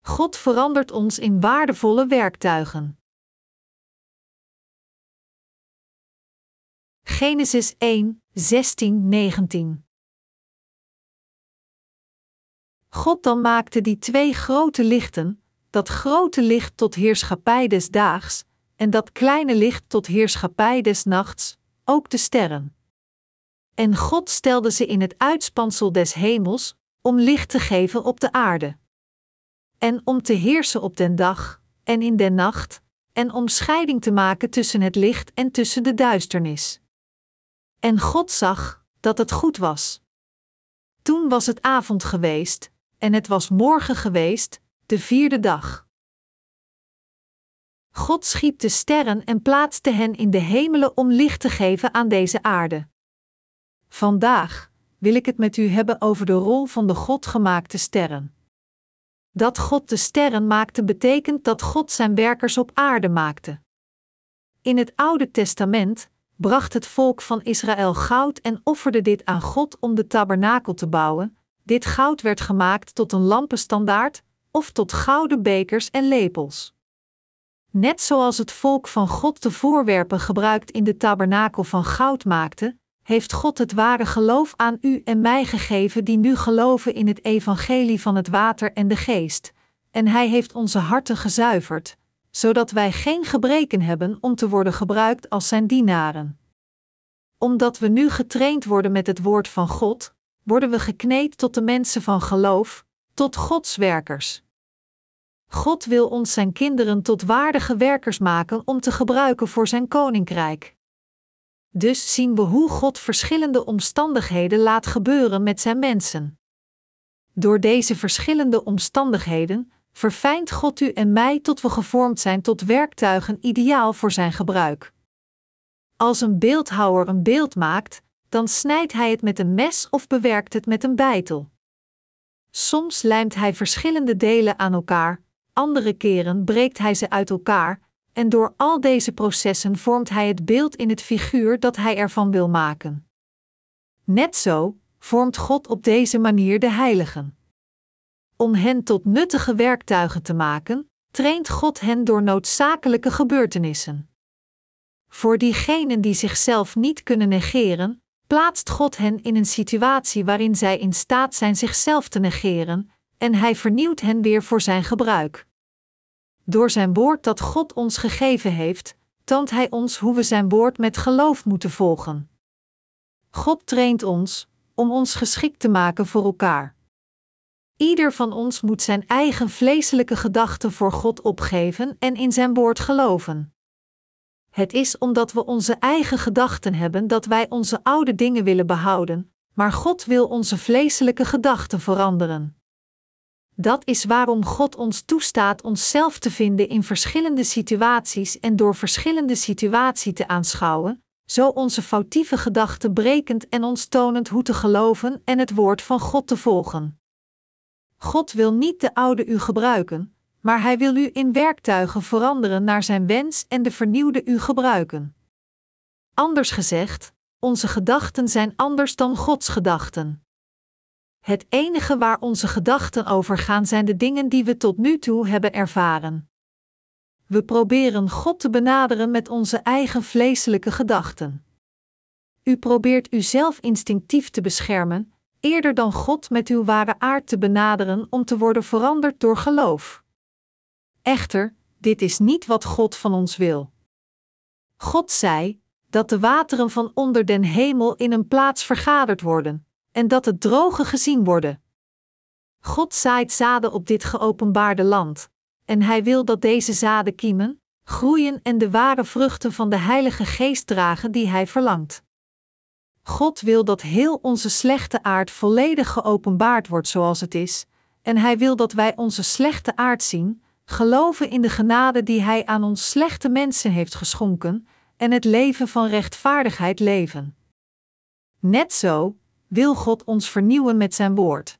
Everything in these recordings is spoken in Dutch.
God verandert ons in waardevolle werktuigen. Genesis 1, 16, 19 God dan maakte die twee grote lichten, dat grote licht tot heerschappij des daags, en dat kleine licht tot heerschappij des nachts, ook de sterren. En God stelde ze in het uitspansel des hemels, om licht te geven op de aarde. En om te heersen op den dag, en in den nacht, en om scheiding te maken tussen het licht en tussen de duisternis. En God zag dat het goed was. Toen was het avond geweest, en het was morgen geweest, de vierde dag. God schiep de sterren en plaatste hen in de hemelen om licht te geven aan deze aarde. Vandaag wil ik het met u hebben over de rol van de God gemaakte sterren. Dat God de sterren maakte betekent dat God zijn werkers op aarde maakte. In het Oude Testament bracht het volk van Israël goud en offerde dit aan God om de tabernakel te bouwen. Dit goud werd gemaakt tot een lampenstandaard of tot gouden bekers en lepels. Net zoals het volk van God de voorwerpen gebruikt in de tabernakel van goud maakte, heeft God het ware geloof aan u en mij gegeven die nu geloven in het evangelie van het water en de geest, en Hij heeft onze harten gezuiverd, zodat wij geen gebreken hebben om te worden gebruikt als Zijn dienaren. Omdat we nu getraind worden met het woord van God, worden we gekneed tot de mensen van geloof, tot Gods werkers. God wil ons Zijn kinderen tot waardige werkers maken om te gebruiken voor Zijn koninkrijk. Dus zien we hoe God verschillende omstandigheden laat gebeuren met zijn mensen. Door deze verschillende omstandigheden verfijnt God u en mij tot we gevormd zijn tot werktuigen ideaal voor zijn gebruik. Als een beeldhouwer een beeld maakt, dan snijdt hij het met een mes of bewerkt het met een bijtel. Soms lijmt hij verschillende delen aan elkaar, andere keren breekt hij ze uit elkaar, en door al deze processen vormt hij het beeld in het figuur dat hij ervan wil maken. Net zo vormt God op deze manier de heiligen. Om hen tot nuttige werktuigen te maken, traint God hen door noodzakelijke gebeurtenissen. Voor diegenen die zichzelf niet kunnen negeren, plaatst God hen in een situatie waarin zij in staat zijn zichzelf te negeren, en Hij vernieuwt hen weer voor zijn gebruik. Door zijn woord dat God ons gegeven heeft, toont Hij ons hoe we zijn woord met geloof moeten volgen. God traint ons om ons geschikt te maken voor elkaar. Ieder van ons moet zijn eigen vleeselijke gedachten voor God opgeven en in zijn woord geloven. Het is omdat we onze eigen gedachten hebben dat wij onze oude dingen willen behouden, maar God wil onze vleeselijke gedachten veranderen. Dat is waarom God ons toestaat onszelf te vinden in verschillende situaties en door verschillende situaties te aanschouwen, zo onze foutieve gedachten brekend en ons tonend hoe te geloven en het woord van God te volgen. God wil niet de oude u gebruiken, maar Hij wil u in werktuigen veranderen naar Zijn wens en de vernieuwde u gebruiken. Anders gezegd, onze gedachten zijn anders dan Gods gedachten. Het enige waar onze gedachten over gaan zijn de dingen die we tot nu toe hebben ervaren. We proberen God te benaderen met onze eigen vleeselijke gedachten. U probeert uzelf instinctief te beschermen, eerder dan God met uw ware aard te benaderen om te worden veranderd door geloof. Echter, dit is niet wat God van ons wil. God zei dat de wateren van onder den hemel in een plaats vergaderd worden, en dat het droge gezien worden. God zaait zaden op dit geopenbaarde land, en Hij wil dat deze zaden kiemen, groeien en de ware vruchten van de Heilige Geest dragen die Hij verlangt. God wil dat heel onze slechte aard volledig geopenbaard wordt zoals het is, en Hij wil dat wij onze slechte aard zien, geloven in de genade die Hij aan ons slechte mensen heeft geschonken, en het leven van rechtvaardigheid leven. Net zo wil God ons vernieuwen met zijn woord.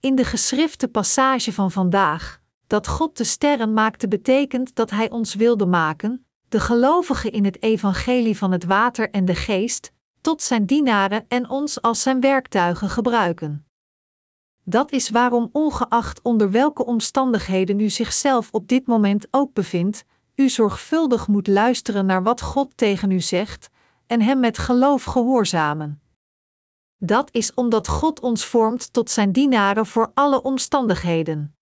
In de geschrifte passage van vandaag, dat God de sterren maakte, betekent dat Hij ons wilde maken, de gelovigen in het evangelie van het water en de geest, tot zijn dienaren en ons als zijn werktuigen gebruiken. Dat is waarom, ongeacht onder welke omstandigheden u zichzelf op dit moment ook bevindt, u zorgvuldig moet luisteren naar wat God tegen u zegt en Hem met geloof gehoorzamen. Dat is omdat God ons vormt tot Zijn dienaren voor alle omstandigheden.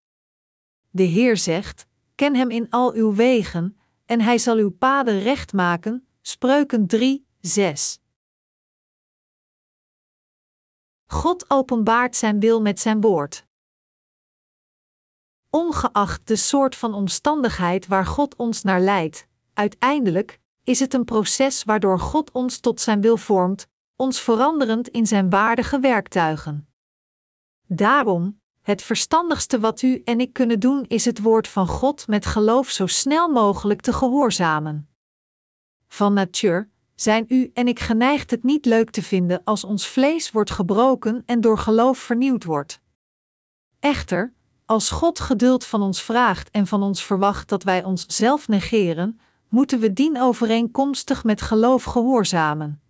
De Heer zegt: Ken Hem in al uw wegen, en Hij zal uw paden recht maken. Spreuken 3, 6. God openbaart Zijn wil met Zijn woord. Ongeacht de soort van omstandigheid waar God ons naar leidt, uiteindelijk is het een proces waardoor God ons tot Zijn wil vormt, ons veranderend in Zijn waardige werktuigen. Daarom, het verstandigste wat u en ik kunnen doen is het woord van God met geloof zo snel mogelijk te gehoorzamen. Van natuur zijn u en ik geneigd het niet leuk te vinden als ons vlees wordt gebroken en door geloof vernieuwd wordt. Echter, als God geduld van ons vraagt en van ons verwacht dat wij ons zelf negeren, moeten we dien overeenkomstig met geloof gehoorzamen.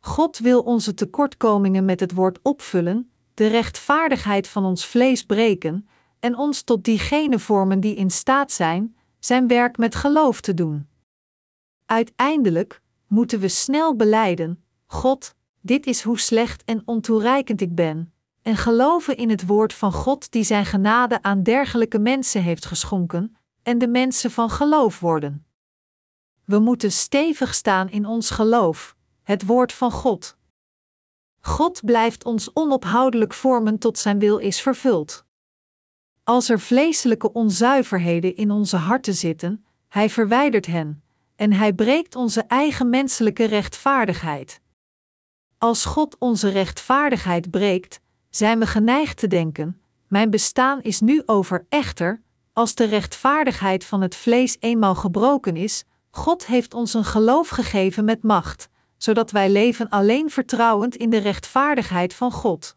God wil onze tekortkomingen met het woord opvullen, de rechtvaardigheid van ons vlees breken en ons tot diegene vormen die in staat zijn zijn werk met geloof te doen. Uiteindelijk moeten we snel beleiden: God, dit is hoe slecht en ontoereikend ik ben, en geloven in het woord van God die zijn genade aan dergelijke mensen heeft geschonken, en de mensen van geloof worden. We moeten stevig staan in ons geloof, het woord van God. God blijft ons onophoudelijk vormen tot zijn wil is vervuld. Als er vleeselijke onzuiverheden in onze harten zitten, hij verwijdert hen, en hij breekt onze eigen menselijke rechtvaardigheid. Als God onze rechtvaardigheid breekt, zijn we geneigd te denken: Mijn bestaan is nu over echter, als de rechtvaardigheid van het vlees eenmaal gebroken is, God heeft ons een geloof gegeven met macht, zodat wij leven alleen vertrouwend in de rechtvaardigheid van God.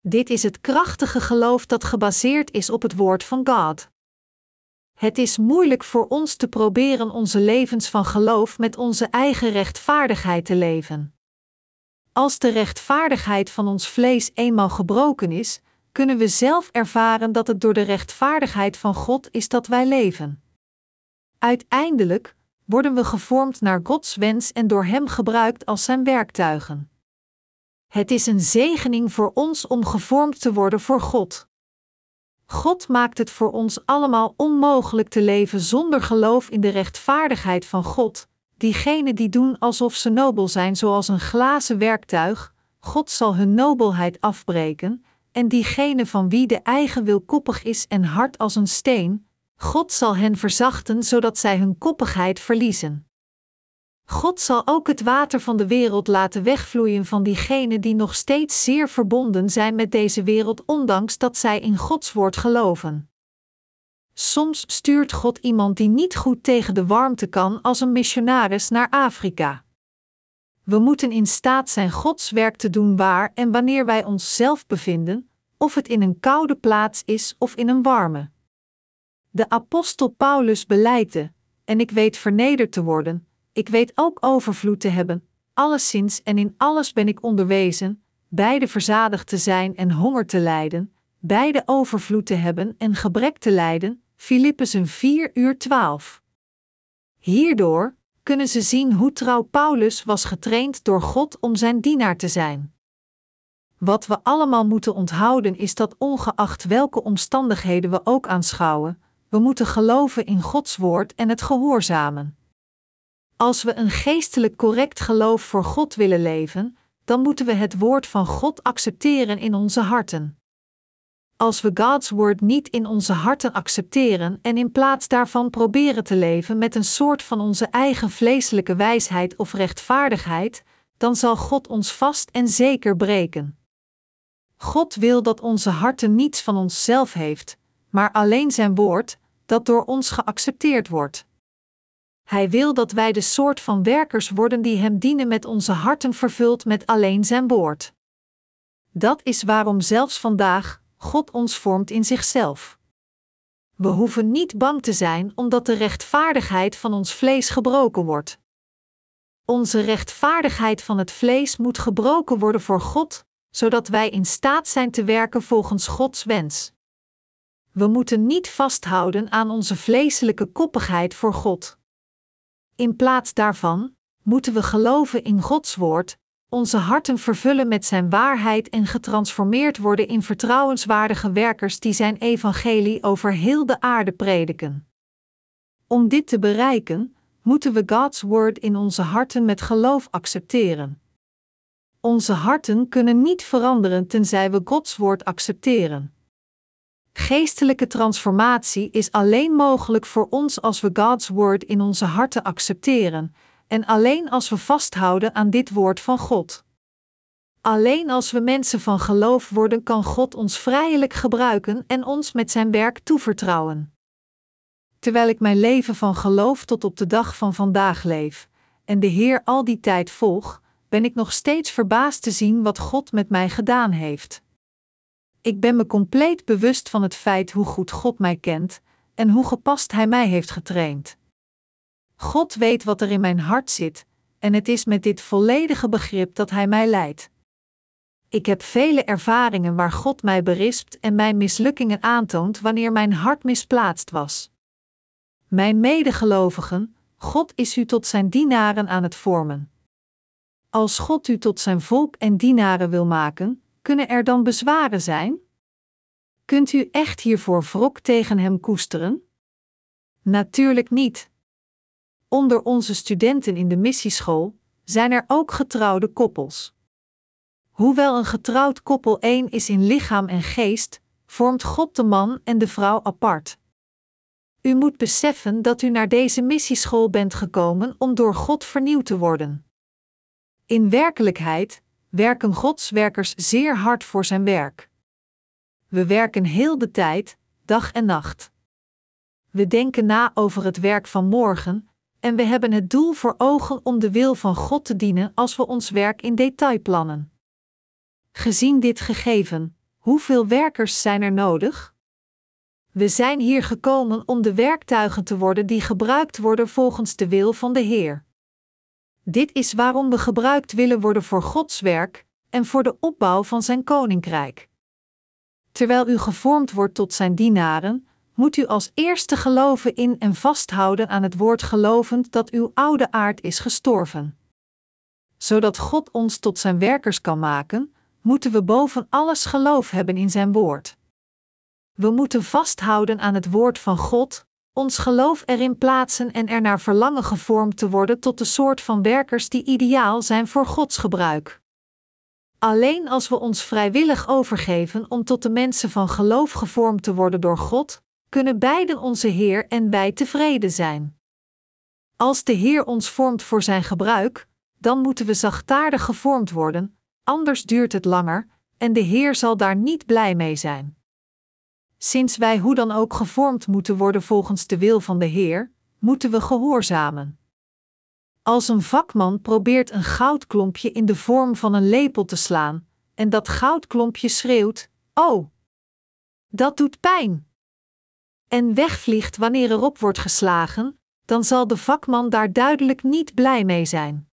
Dit is het krachtige geloof dat gebaseerd is op het woord van God. Het is moeilijk voor ons te proberen onze levens van geloof met onze eigen rechtvaardigheid te leven. Als de rechtvaardigheid van ons vlees eenmaal gebroken is, kunnen we zelf ervaren dat het door de rechtvaardigheid van God is dat wij leven. Uiteindelijk worden we gevormd naar Gods wens en door Hem gebruikt als Zijn werktuigen. Het is een zegening voor ons om gevormd te worden voor God. God maakt het voor ons allemaal onmogelijk te leven zonder geloof in de rechtvaardigheid van God. Diegenen die doen alsof ze nobel zijn, zoals een glazen werktuig, God zal hun nobelheid afbreken, en diegenen van wie de eigen wil koppig is en hard als een steen, God zal hen verzachten zodat zij hun koppigheid verliezen. God zal ook het water van de wereld laten wegvloeien van diegenen die nog steeds zeer verbonden zijn met deze wereld, ondanks dat zij in Gods woord geloven. Soms stuurt God iemand die niet goed tegen de warmte kan als een missionaris naar Afrika. We moeten in staat zijn Gods werk te doen waar en wanneer wij ons zelf bevinden, of het in een koude plaats is of in een warme. De apostel Paulus beleidde: En ik weet vernederd te worden, ik weet ook overvloed te hebben, alleszins en in alles ben ik onderwezen, beide verzadigd te zijn en honger te lijden, beide overvloed te hebben en gebrek te lijden. Filippenzen 4 uur 12. Hierdoor kunnen ze zien hoe trouw Paulus was getraind door God om zijn dienaar te zijn. Wat we allemaal moeten onthouden is dat ongeacht welke omstandigheden we ook aanschouwen, we moeten geloven in Gods woord en het gehoorzamen. Als we een geestelijk correct geloof voor God willen leven, dan moeten we het woord van God accepteren in onze harten. Als we Gods woord niet in onze harten accepteren en in plaats daarvan proberen te leven met een soort van onze eigen vleeselijke wijsheid of rechtvaardigheid, dan zal God ons vast en zeker breken. God wil dat onze harten niets van onszelf heeft, maar alleen Zijn woord, dat door ons geaccepteerd wordt. Hij wil dat wij de soort van werkers worden die Hem dienen met onze harten vervuld met alleen Zijn woord. Dat is waarom zelfs vandaag God ons vormt in zichzelf. We hoeven niet bang te zijn omdat de rechtvaardigheid van ons vlees gebroken wordt. Onze rechtvaardigheid van het vlees moet gebroken worden voor God, zodat wij in staat zijn te werken volgens Gods wens. We moeten niet vasthouden aan onze vleeselijke koppigheid voor God. In plaats daarvan moeten we geloven in Gods woord, onze harten vervullen met Zijn waarheid en getransformeerd worden in vertrouwenswaardige werkers die Zijn evangelie over heel de aarde prediken. Om dit te bereiken, moeten we Gods woord in onze harten met geloof accepteren. Onze harten kunnen niet veranderen tenzij we Gods woord accepteren. Geestelijke transformatie is alleen mogelijk voor ons als we Gods woord in onze harten accepteren, en alleen als we vasthouden aan dit woord van God. Alleen als we mensen van geloof worden, kan God ons vrijelijk gebruiken en ons met zijn werk toevertrouwen. Terwijl ik mijn leven van geloof tot op de dag van vandaag leef, en de Heer al die tijd volg, ben ik nog steeds verbaasd te zien wat God met mij gedaan heeft. Ik ben me compleet bewust van het feit hoe goed God mij kent en hoe gepast Hij mij heeft getraind. God weet wat er in mijn hart zit, en het is met dit volledige begrip dat Hij mij leidt. Ik heb vele ervaringen waar God mij berispt en mijn mislukkingen aantoont wanneer mijn hart misplaatst was. Mijn medegelovigen, God is u tot zijn dienaren aan het vormen. Als God u tot zijn volk en dienaren wil maken, kunnen er dan bezwaren zijn? Kunt u echt hiervoor wrok tegen hem koesteren? Natuurlijk niet. Onder onze studenten in de missieschool zijn er ook getrouwde koppels. Hoewel een getrouwd koppel één is in lichaam en geest, vormt God de man en de vrouw apart. U moet beseffen dat u naar deze missieschool bent gekomen om door God vernieuwd te worden. In werkelijkheid werken Gods werkers zeer hard voor zijn werk. We werken heel de tijd, dag en nacht. We denken na over het werk van morgen, en we hebben het doel voor ogen om de wil van God te dienen als we ons werk in detail plannen. Gezien dit gegeven, hoeveel werkers zijn er nodig? We zijn hier gekomen om de werktuigen te worden die gebruikt worden volgens de wil van de Heer. Dit is waarom we gebruikt willen worden voor Gods werk en voor de opbouw van Zijn koninkrijk. Terwijl u gevormd wordt tot Zijn dienaren, moet u als eerste geloven in en vasthouden aan het woord gelovend dat uw oude aard is gestorven. Zodat God ons tot Zijn werkers kan maken, moeten we boven alles geloof hebben in Zijn woord. We moeten vasthouden aan het woord van God, ons geloof erin plaatsen en er naar verlangen gevormd te worden tot de soort van werkers die ideaal zijn voor Gods gebruik. Alleen als we ons vrijwillig overgeven om tot de mensen van geloof gevormd te worden door God, kunnen beiden onze Heer en wij tevreden zijn. Als de Heer ons vormt voor zijn gebruik, dan moeten we zachtaardig gevormd worden, anders duurt het langer, en de Heer zal daar niet blij mee zijn. Sinds wij hoe dan ook gevormd moeten worden volgens de wil van de Heer, moeten we gehoorzamen. Als een vakman probeert een goudklompje in de vorm van een lepel te slaan, en dat goudklompje schreeuwt: Oh! Dat doet pijn! En wegvliegt wanneer erop wordt geslagen, dan zal de vakman daar duidelijk niet blij mee zijn.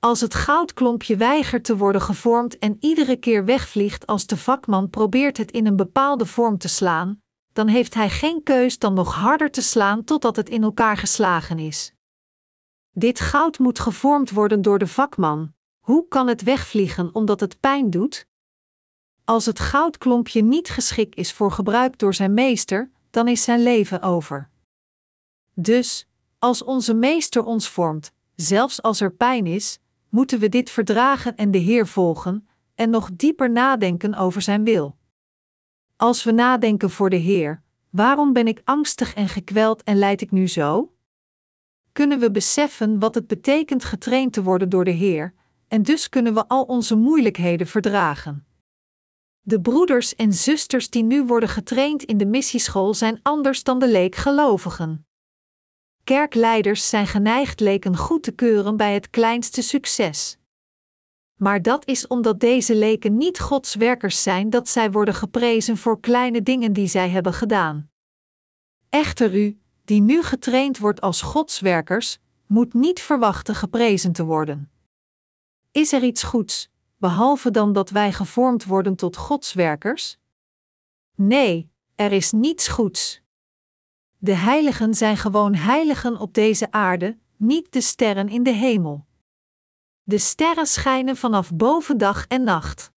Als het goudklompje weigert te worden gevormd en iedere keer wegvliegt als de vakman probeert het in een bepaalde vorm te slaan, dan heeft hij geen keus dan nog harder te slaan totdat het in elkaar geslagen is. Dit goud moet gevormd worden door de vakman. Hoe kan het wegvliegen omdat het pijn doet? Als het goudklompje niet geschikt is voor gebruik door zijn meester, dan is zijn leven over. Dus, als onze meester ons vormt, zelfs als er pijn is, moeten we dit verdragen en de Heer volgen en nog dieper nadenken over Zijn wil. Als we nadenken voor de Heer, waarom ben ik angstig en gekweld en leid ik nu zo? Kunnen we beseffen wat het betekent getraind te worden door de Heer, en dus kunnen we al onze moeilijkheden verdragen. De broeders en zusters die nu worden getraind in de missieschool zijn anders dan de leekgelovigen. Kerkleiders zijn geneigd leken goed te keuren bij het kleinste succes. Maar dat is omdat deze leken niet Gods werkers zijn dat zij worden geprezen voor kleine dingen die zij hebben gedaan. Echter u, die nu getraind wordt als Gods werkers, moet niet verwachten geprezen te worden. Is er iets goeds, behalve dan dat wij gevormd worden tot Godswerkers? Nee, er is niets goeds. De heiligen zijn gewoon heiligen op deze aarde, niet de sterren in de hemel. De sterren schijnen vanaf boven dag en nacht.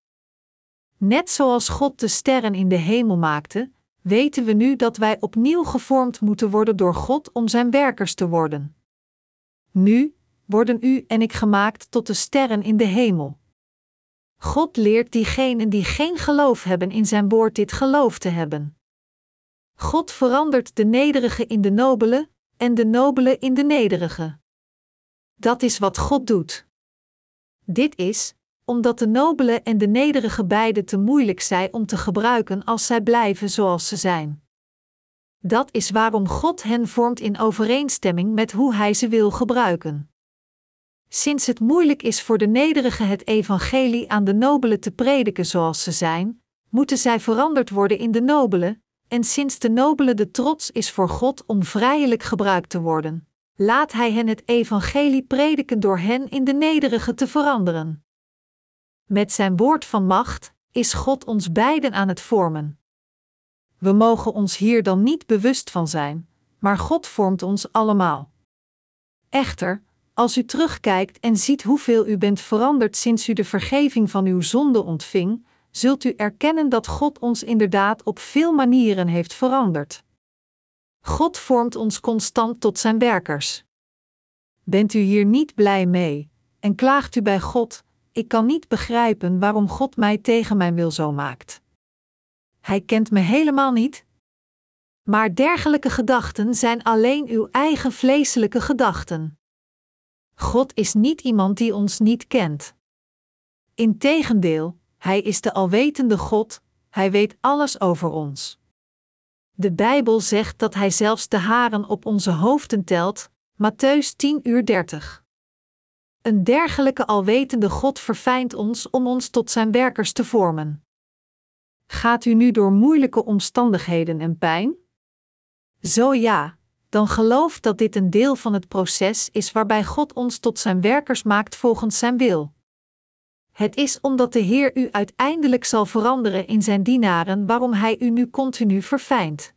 Net zoals God de sterren in de hemel maakte, weten we nu dat wij opnieuw gevormd moeten worden door God om zijn werkers te worden. Nu worden u en ik gemaakt tot de sterren in de hemel. God leert diegenen die geen geloof hebben in zijn woord dit geloof te hebben. God verandert de nederige in de nobele en de nobele in de nederige. Dat is wat God doet. Dit is, omdat de nobele en de nederige beide te moeilijk zijn om te gebruiken als zij blijven zoals ze zijn. Dat is waarom God hen vormt in overeenstemming met hoe Hij ze wil gebruiken. Sinds het moeilijk is voor de nederige het evangelie aan de nobele te prediken zoals ze zijn, moeten zij veranderd worden in de nobele, en sinds de nobele de trots is voor God om vrijelijk gebruikt te worden, laat Hij hen het evangelie prediken door hen in de nederige te veranderen. Met zijn woord van macht is God ons beiden aan het vormen. We mogen ons hier dan niet bewust van zijn, maar God vormt ons allemaal. Echter, als u terugkijkt en ziet hoeveel u bent veranderd sinds u de vergeving van uw zonde ontving, zult u erkennen dat God ons inderdaad op veel manieren heeft veranderd. God vormt ons constant tot zijn werkers. Bent u hier niet blij mee en klaagt u bij God: Ik kan niet begrijpen waarom God mij tegen mijn wil zo maakt. Hij kent me helemaal niet. Maar dergelijke gedachten zijn alleen uw eigen vleeselijke gedachten. God is niet iemand die ons niet kent. Integendeel, Hij is de alwetende God, Hij weet alles over ons. De Bijbel zegt dat Hij zelfs de haren op onze hoofden telt, Matthäus 10 uur 30. Een dergelijke alwetende God verfijnt ons om ons tot Zijn werkers te vormen. Gaat u nu door moeilijke omstandigheden en pijn? Zo ja, dan geloof dat dit een deel van het proces is waarbij God ons tot zijn werkers maakt volgens zijn wil. Het is omdat de Heer u uiteindelijk zal veranderen in zijn dienaren waarom Hij u nu continu verfijnt.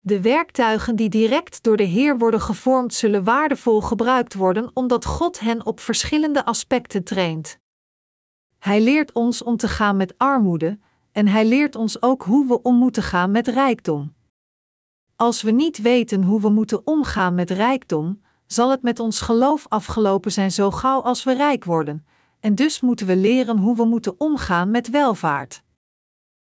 De werktuigen die direct door de Heer worden gevormd zullen waardevol gebruikt worden omdat God hen op verschillende aspecten traint. Hij leert ons om te gaan met armoede, en Hij leert ons ook hoe we om moeten gaan met rijkdom. Als we niet weten hoe we moeten omgaan met rijkdom, zal het met ons geloof afgelopen zijn zo gauw als we rijk worden, en dus moeten we leren hoe we moeten omgaan met welvaart.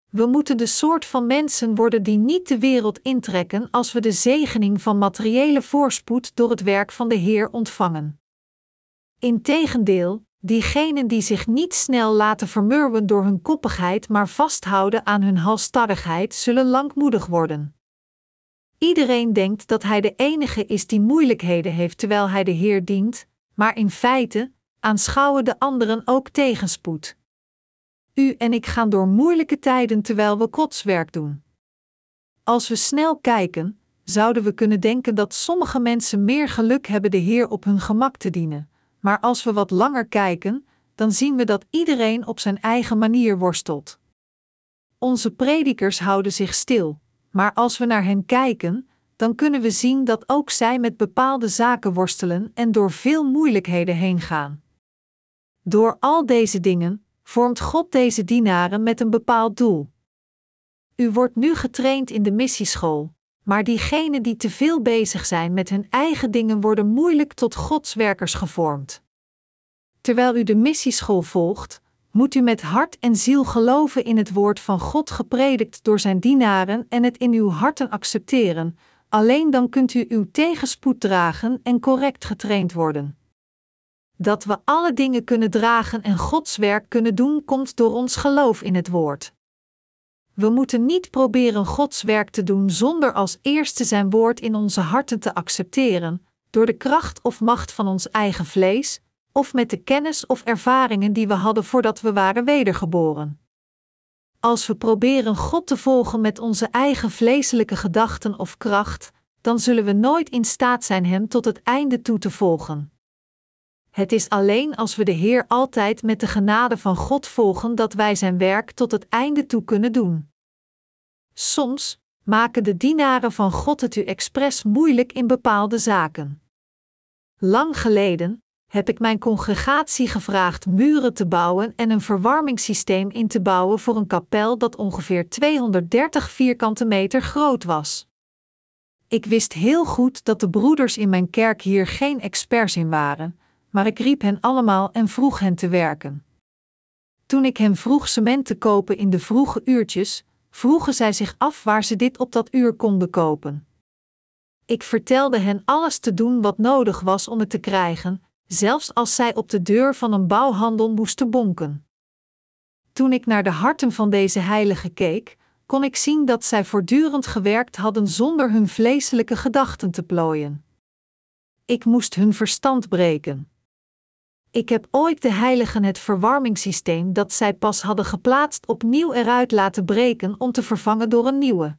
We moeten de soort van mensen worden die niet de wereld intrekken als we de zegening van materiële voorspoed door het werk van de Heer ontvangen. Integendeel, diegenen die zich niet snel laten vermurwen door hun koppigheid, maar vasthouden aan hun halstarrigheid, zullen langmoedig worden. Iedereen denkt dat hij de enige is die moeilijkheden heeft terwijl hij de Heer dient, maar in feite aanschouwen de anderen ook tegenspoed. U en ik gaan door moeilijke tijden terwijl we Gods werk doen. Als we snel kijken, zouden we kunnen denken dat sommige mensen meer geluk hebben de Heer op hun gemak te dienen, maar als we wat langer kijken, dan zien we dat iedereen op zijn eigen manier worstelt. Onze predikers houden zich stil, maar als we naar hen kijken, dan kunnen we zien dat ook zij met bepaalde zaken worstelen en door veel moeilijkheden heen gaan. Door al deze dingen vormt God deze dienaren met een bepaald doel. U wordt nu getraind in de missieschool, maar diegenen die te veel bezig zijn met hun eigen dingen worden moeilijk tot Gods werkers gevormd. Terwijl u de missieschool volgt, moet u met hart en ziel geloven in het woord van God gepredikt door zijn dienaren en het in uw harten accepteren. Alleen dan kunt u uw tegenspoed dragen en correct getraind worden. Dat we alle dingen kunnen dragen en Gods werk kunnen doen, komt door ons geloof in het woord. We moeten niet proberen Gods werk te doen zonder als eerste zijn woord in onze harten te accepteren, door de kracht of macht van ons eigen vlees, of met de kennis of ervaringen die we hadden voordat we waren wedergeboren. Als we proberen God te volgen met onze eigen vleeselijke gedachten of kracht, dan zullen we nooit in staat zijn Hem tot het einde toe te volgen. Het is alleen als we de Heer altijd met de genade van God volgen dat wij zijn werk tot het einde toe kunnen doen. Soms maken de dienaren van God het u expres moeilijk in bepaalde zaken. Lang geleden heb ik mijn congregatie gevraagd muren te bouwen en een verwarmingssysteem in te bouwen voor een kapel dat ongeveer 230 vierkante meter groot was. Ik wist heel goed dat de broeders in mijn kerk hier geen experts in waren, maar ik riep hen allemaal en vroeg hen te werken. Toen ik hen vroeg cement te kopen in de vroege uurtjes, vroegen zij zich af waar ze dit op dat uur konden kopen. Ik vertelde hen alles te doen wat nodig was om het te krijgen, zelfs als zij op de deur van een bouwhandel moesten bonken. Toen ik naar de harten van deze heiligen keek, kon ik zien dat zij voortdurend gewerkt hadden zonder hun vleeselijke gedachten te plooien. Ik moest hun verstand breken. Ik heb ooit de heiligen het verwarmingssysteem dat zij pas hadden geplaatst opnieuw eruit laten breken om te vervangen door een nieuwe.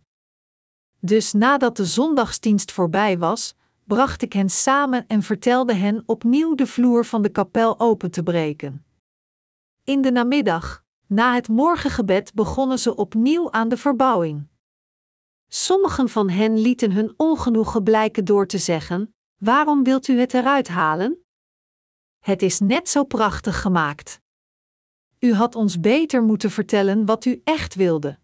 Dus nadat de zondagsdienst voorbij was, bracht ik hen samen en vertelde hen opnieuw de vloer van de kapel open te breken. In de namiddag, na het morgengebed, begonnen ze opnieuw aan de verbouwing. Sommigen van hen lieten hun ongenoegen blijken door te zeggen: Waarom wilt u het eruit halen? Het is net zo prachtig gemaakt. U had ons beter moeten vertellen wat u echt wilde.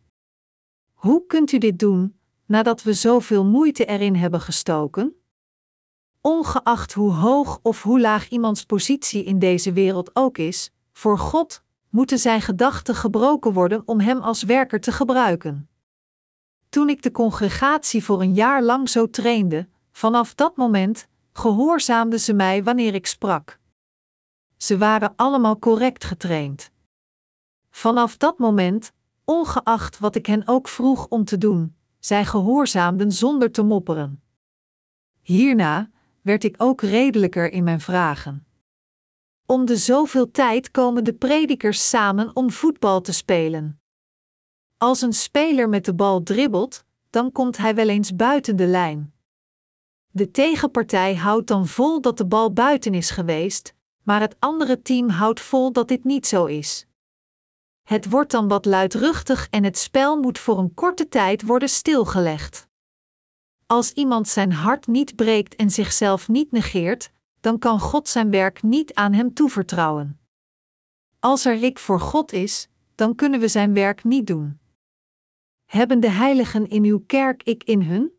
Hoe kunt u dit doen, nadat we zoveel moeite erin hebben gestoken? Ongeacht hoe hoog of hoe laag iemands positie in deze wereld ook is, voor God moeten zijn gedachten gebroken worden om hem als werker te gebruiken. Toen ik de congregatie voor een jaar lang zo trainde, vanaf dat moment gehoorzaamden ze mij wanneer ik sprak. Ze waren allemaal correct getraind. Vanaf dat moment, ongeacht wat ik hen ook vroeg om te doen, zij gehoorzaamden zonder te mopperen. Hierna werd ik ook redelijker in mijn vragen. Om de zoveel tijd komen de predikers samen om voetbal te spelen. Als een speler met de bal dribbelt, dan komt hij wel eens buiten de lijn. De tegenpartij houdt dan vol dat de bal buiten is geweest, maar het andere team houdt vol dat dit niet zo is. Het wordt dan wat luidruchtig en het spel moet voor een korte tijd worden stilgelegd. Als iemand zijn hart niet breekt en zichzelf niet negeert, dan kan God zijn werk niet aan hem toevertrouwen. Als er ik voor God is, dan kunnen we zijn werk niet doen. Hebben de heiligen in uw kerk ik in hun?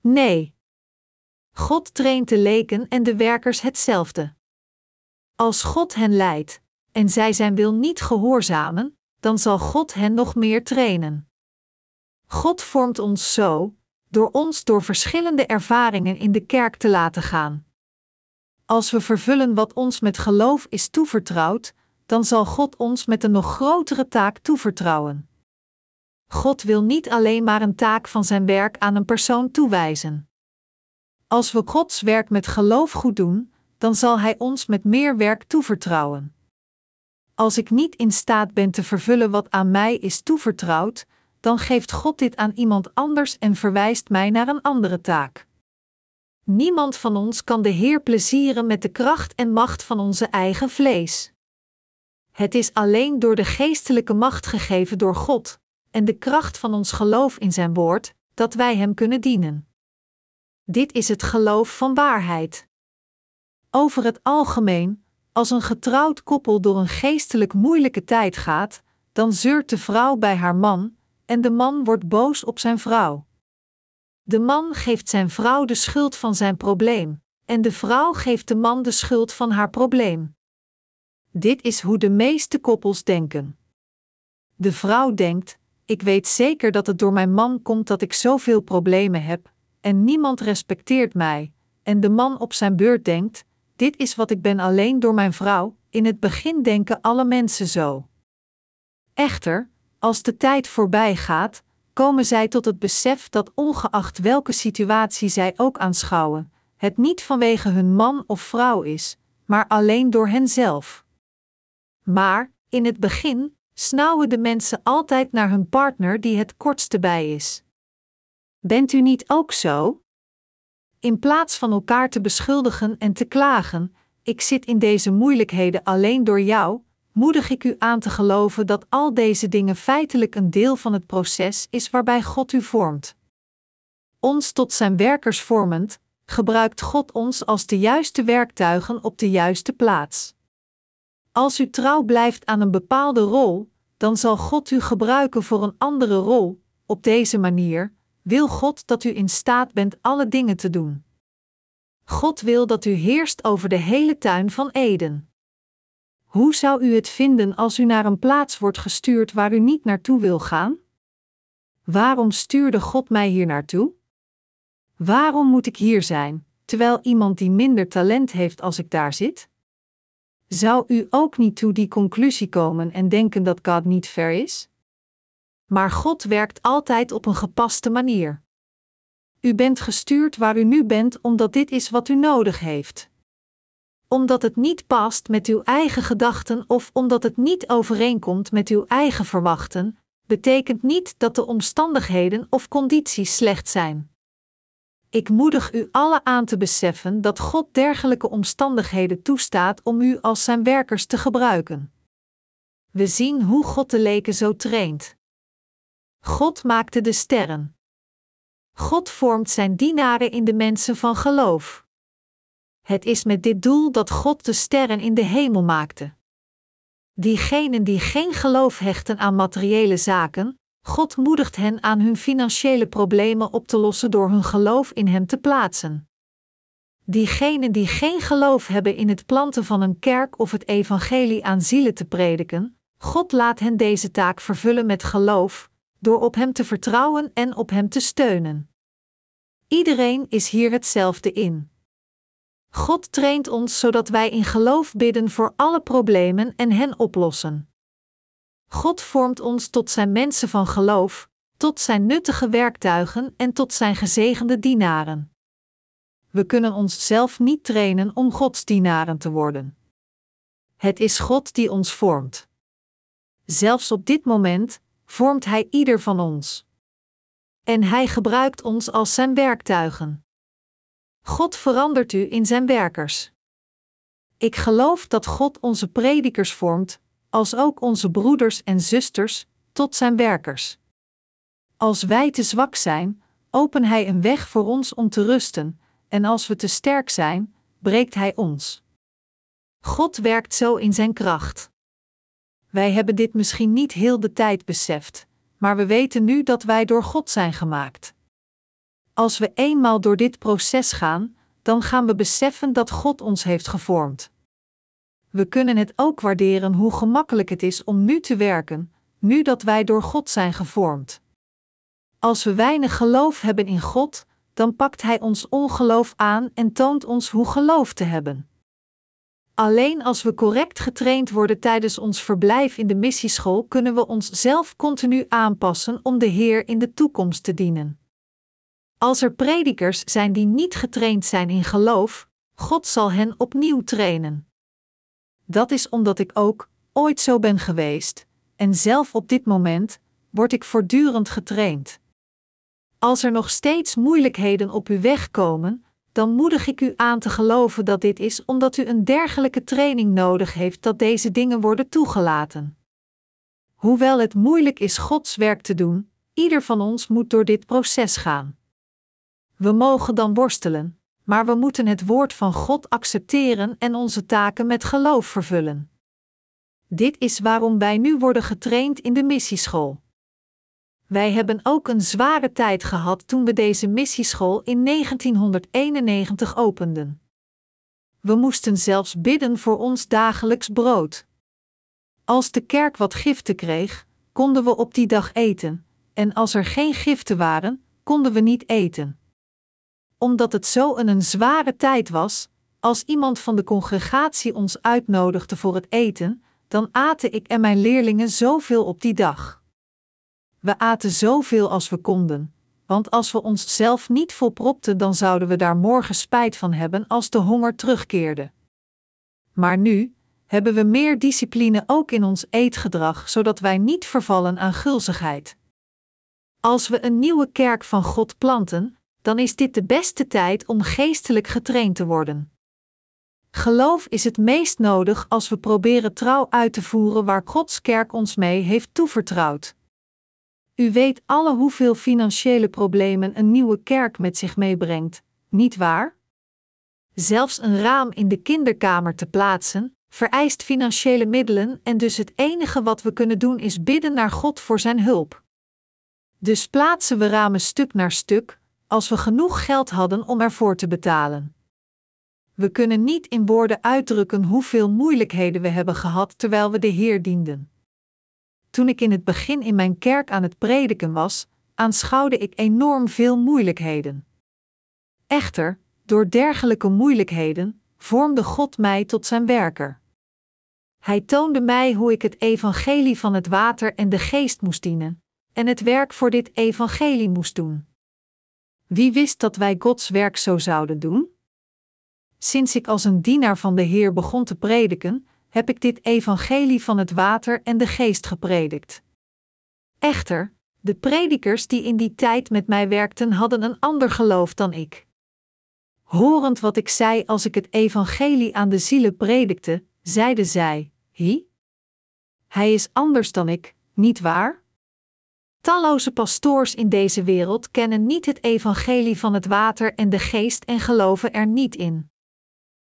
Nee. God traint de leken en de werkers hetzelfde. Als God hen leidt, en zij zijn wil niet gehoorzamen, dan zal God hen nog meer trainen. God vormt ons zo, door ons door verschillende ervaringen in de kerk te laten gaan. Als we vervullen wat ons met geloof is toevertrouwd, dan zal God ons met een nog grotere taak toevertrouwen. God wil niet alleen maar een taak van zijn werk aan een persoon toewijzen. Als we Gods werk met geloof goed doen, dan zal Hij ons met meer werk toevertrouwen. Als ik niet in staat ben te vervullen wat aan mij is toevertrouwd, dan geeft God dit aan iemand anders en verwijst mij naar een andere taak. Niemand van ons kan de Heer plezieren met de kracht en macht van onze eigen vlees. Het is alleen door de geestelijke macht gegeven door God en de kracht van ons geloof in Zijn woord dat wij Hem kunnen dienen. Dit is het geloof van waarheid. Over het algemeen, als een getrouwd koppel door een geestelijk moeilijke tijd gaat, dan zeurt de vrouw bij haar man en de man wordt boos op zijn vrouw. De man geeft zijn vrouw de schuld van zijn probleem, en de vrouw geeft de man de schuld van haar probleem. Dit is hoe de meeste koppels denken. De vrouw denkt: Ik weet zeker dat het door mijn man komt dat ik zoveel problemen heb, en niemand respecteert mij. En de man op zijn beurt denkt: Dit is wat ik ben alleen door mijn vrouw. In het begin denken alle mensen zo. Echter, als de tijd voorbij gaat, komen zij tot het besef dat ongeacht welke situatie zij ook aanschouwen, het niet vanwege hun man of vrouw is, maar alleen door henzelf. Maar, in het begin, snauwen de mensen altijd naar hun partner die het kortste bij is. Bent u niet ook zo? In plaats van elkaar te beschuldigen en te klagen, ik zit in deze moeilijkheden alleen door jou, moedig ik u aan te geloven dat al deze dingen feitelijk een deel van het proces is waarbij God u vormt. Ons tot zijn werkers vormend, gebruikt God ons als de juiste werktuigen op de juiste plaats. Als u trouw blijft aan een bepaalde rol, dan zal God u gebruiken voor een andere rol. Op deze manier wil God dat u in staat bent alle dingen te doen. God wil dat u heerst over de hele tuin van Eden. Hoe zou u het vinden als u naar een plaats wordt gestuurd waar u niet naartoe wil gaan? Waarom stuurde God mij hier naartoe? Waarom moet ik hier zijn, terwijl iemand die minder talent heeft als ik daar zit? Zou u ook niet toe die conclusie komen en denken dat God niet ver is? Maar God werkt altijd op een gepaste manier. U bent gestuurd waar u nu bent omdat dit is wat u nodig heeft. Omdat het niet past met uw eigen gedachten of omdat het niet overeenkomt met uw eigen verwachten, betekent niet dat de omstandigheden of condities slecht zijn. Ik moedig u alle aan te beseffen dat God dergelijke omstandigheden toestaat om u als zijn werkers te gebruiken. We zien hoe God de leken zo traint. God maakte de sterren. God vormt zijn dienaren in de mensen van geloof. Het is met dit doel dat God de sterren in de hemel maakte. Diegenen die geen geloof hechten aan materiële zaken, God moedigt hen aan hun financiële problemen op te lossen door hun geloof in Hem te plaatsen. Diegenen die geen geloof hebben in het planten van een kerk of het evangelie aan zielen te prediken, God laat hen deze taak vervullen met geloof, door op Hem te vertrouwen en op Hem te steunen. Iedereen is hier hetzelfde in. God traint ons zodat wij in geloof bidden voor alle problemen en hen oplossen. God vormt ons tot zijn mensen van geloof, tot zijn nuttige werktuigen en tot zijn gezegende dienaren. We kunnen ons zelf niet trainen om Gods dienaren te worden. Het is God die ons vormt. Zelfs op dit moment vormt Hij ieder van ons. En Hij gebruikt ons als Zijn werktuigen. God verandert u in Zijn werkers. Ik geloof dat God onze predikers vormt, als ook onze broeders en zusters, tot Zijn werkers. Als wij te zwak zijn, open Hij een weg voor ons om te rusten, en als we te sterk zijn, breekt Hij ons. God werkt zo in Zijn kracht. Wij hebben dit misschien niet heel de tijd beseft, maar we weten nu dat wij door God zijn gemaakt. Als we eenmaal door dit proces gaan, dan gaan we beseffen dat God ons heeft gevormd. We kunnen het ook waarderen hoe gemakkelijk het is om nu te werken, nu dat wij door God zijn gevormd. Als we weinig geloof hebben in God, dan pakt Hij ons ongeloof aan en toont ons hoe geloof te hebben. Alleen als we correct getraind worden tijdens ons verblijf in de missieschool, kunnen we onszelf continu aanpassen om de Heer in de toekomst te dienen. Als er predikers zijn die niet getraind zijn in geloof, God zal hen opnieuw trainen. Dat is omdat ik ook ooit zo ben geweest, en zelf op dit moment word ik voortdurend getraind. Als er nog steeds moeilijkheden op uw weg komen, dan moedig ik u aan te geloven dat dit is omdat u een dergelijke training nodig heeft dat deze dingen worden toegelaten. Hoewel het moeilijk is Gods werk te doen, ieder van ons moet door dit proces gaan. We mogen dan worstelen, maar we moeten het woord van God accepteren en onze taken met geloof vervullen. Dit is waarom wij nu worden getraind in de missieschool. Wij hebben ook een zware tijd gehad toen we deze missieschool in 1991 openden. We moesten zelfs bidden voor ons dagelijks brood. Als de kerk wat giften kreeg, konden we op die dag eten, en als er geen giften waren, konden we niet eten. Omdat het zo een, een zware tijd was, als iemand van de congregatie ons uitnodigde voor het eten, dan aten ik en mijn leerlingen zoveel op die dag. We aten zoveel als we konden, want als we ons zelf niet volpropten, dan zouden we daar morgen spijt van hebben als de honger terugkeerde. Maar nu hebben we meer discipline ook in ons eetgedrag, zodat wij niet vervallen aan gulzigheid. Als we een nieuwe kerk van God planten, dan is dit de beste tijd om geestelijk getraind te worden. Geloof is het meest nodig als we proberen trouw uit te voeren waar Gods kerk ons mee heeft toevertrouwd. U weet alle hoeveel financiële problemen een nieuwe kerk met zich meebrengt, niet waar? Zelfs een raam in de kinderkamer te plaatsen, vereist financiële middelen en dus het enige wat we kunnen doen is bidden naar God voor zijn hulp. Dus plaatsen we ramen stuk naar stuk, als we genoeg geld hadden om ervoor te betalen. We kunnen niet in woorden uitdrukken hoeveel moeilijkheden we hebben gehad terwijl we de Heer dienden. Toen ik in het begin in mijn kerk aan het prediken was, aanschouwde ik enorm veel moeilijkheden. Echter, door dergelijke moeilijkheden vormde God mij tot zijn werker. Hij toonde mij hoe ik het evangelie van het water en de geest moest dienen, en het werk voor dit evangelie moest doen. Wie wist dat wij Gods werk zo zouden doen? Sinds ik als een dienaar van de Heer begon te prediken, heb ik dit evangelie van het water en de geest gepredikt. Echter, de predikers die in die tijd met mij werkten hadden een ander geloof dan ik. Horend wat ik zei als ik het evangelie aan de zielen predikte, zeiden zij: Hi? Hij is anders dan ik, niet waar? Talloze pastoors in deze wereld kennen niet het evangelie van het water en de geest en geloven er niet in.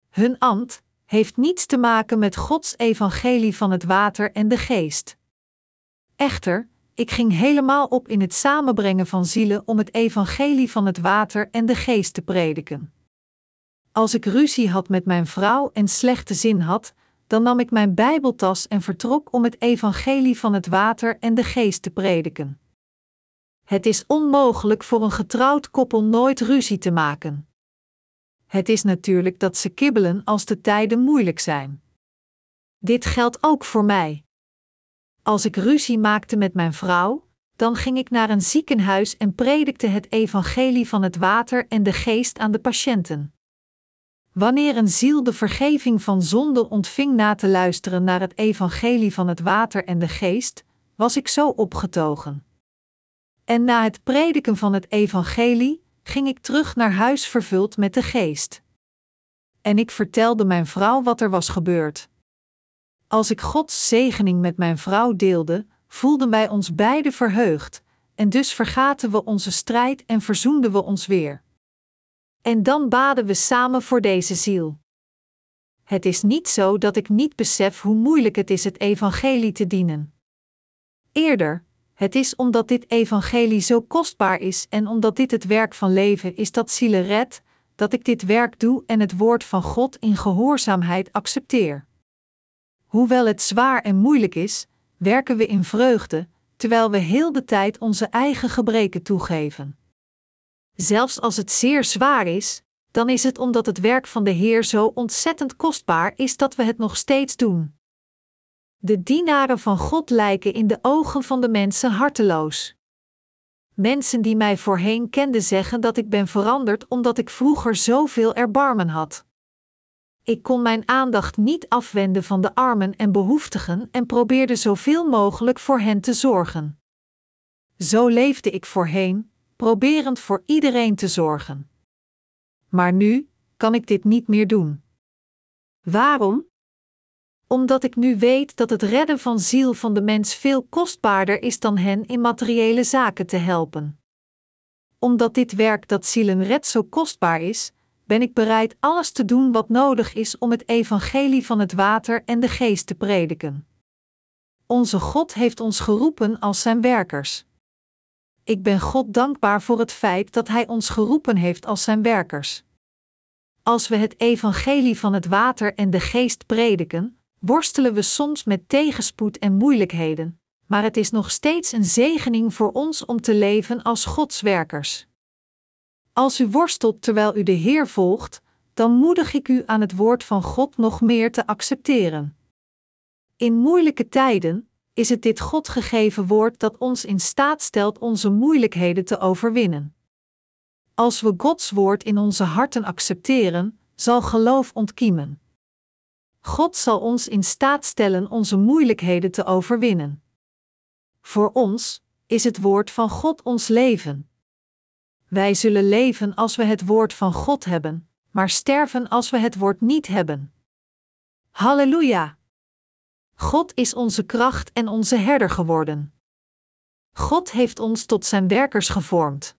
Hun ambt heeft niets te maken met Gods evangelie van het water en de geest. Echter, ik ging helemaal op in het samenbrengen van zielen om het evangelie van het water en de geest te prediken. Als ik ruzie had met mijn vrouw en slechte zin had, dan nam ik mijn Bijbeltas en vertrok om het evangelie van het water en de geest te prediken. Het is onmogelijk voor een getrouwd koppel nooit ruzie te maken. Het is natuurlijk dat ze kibbelen als de tijden moeilijk zijn. Dit geldt ook voor mij. Als ik ruzie maakte met mijn vrouw, dan ging ik naar een ziekenhuis en predikte het evangelie van het water en de geest aan de patiënten. Wanneer een ziel de vergeving van zonde ontving na te luisteren naar het evangelie van het water en de geest, was ik zo opgetogen. En na het prediken van het evangelie ging ik terug naar huis vervuld met de geest. En ik vertelde mijn vrouw wat er was gebeurd. Als ik Gods zegening met mijn vrouw deelde, voelden wij ons beiden verheugd, en dus vergaten we onze strijd en verzoenden we ons weer. En dan baden we samen voor deze ziel. Het is niet zo dat ik niet besef hoe moeilijk het is het evangelie te dienen. Eerder, het is omdat dit evangelie zo kostbaar is en omdat dit het werk van leven is dat zielen redt, dat ik dit werk doe en het woord van God in gehoorzaamheid accepteer. Hoewel het zwaar en moeilijk is, werken we in vreugde, terwijl we heel de tijd onze eigen gebreken toegeven. Zelfs als het zeer zwaar is, dan is het omdat het werk van de Heer zo ontzettend kostbaar is dat we het nog steeds doen. De dienaren van God lijken in de ogen van de mensen harteloos. Mensen die mij voorheen kenden zeggen dat ik ben veranderd omdat ik vroeger zoveel erbarmen had. Ik kon mijn aandacht niet afwenden van de armen en behoeftigen en probeerde zoveel mogelijk voor hen te zorgen. Zo leefde ik voorheen, proberend voor iedereen te zorgen. Maar nu kan ik dit niet meer doen. Waarom? Omdat ik nu weet dat het redden van ziel van de mens veel kostbaarder is dan hen in materiële zaken te helpen. Omdat dit werk dat zielen redt zo kostbaar is, ben ik bereid alles te doen wat nodig is om het evangelie van het water en de geest te prediken. Onze God heeft ons geroepen als zijn werkers. Ik ben God dankbaar voor het feit dat Hij ons geroepen heeft als Zijn werkers. Als we het evangelie van het water en de geest prediken, worstelen we soms met tegenspoed en moeilijkheden, maar het is nog steeds een zegening voor ons om te leven als Gods werkers. Als u worstelt terwijl u de Heer volgt, dan moedig ik u aan het woord van God nog meer te accepteren. In moeilijke tijden, is het dit God gegeven woord dat ons in staat stelt onze moeilijkheden te overwinnen. Als we Gods woord in onze harten accepteren, zal geloof ontkiemen. God zal ons in staat stellen onze moeilijkheden te overwinnen. Voor ons is het woord van God ons leven. Wij zullen leven als we het woord van God hebben, maar sterven als we het woord niet hebben. Halleluja! God is onze kracht en onze herder geworden. God heeft ons tot zijn werkers gevormd.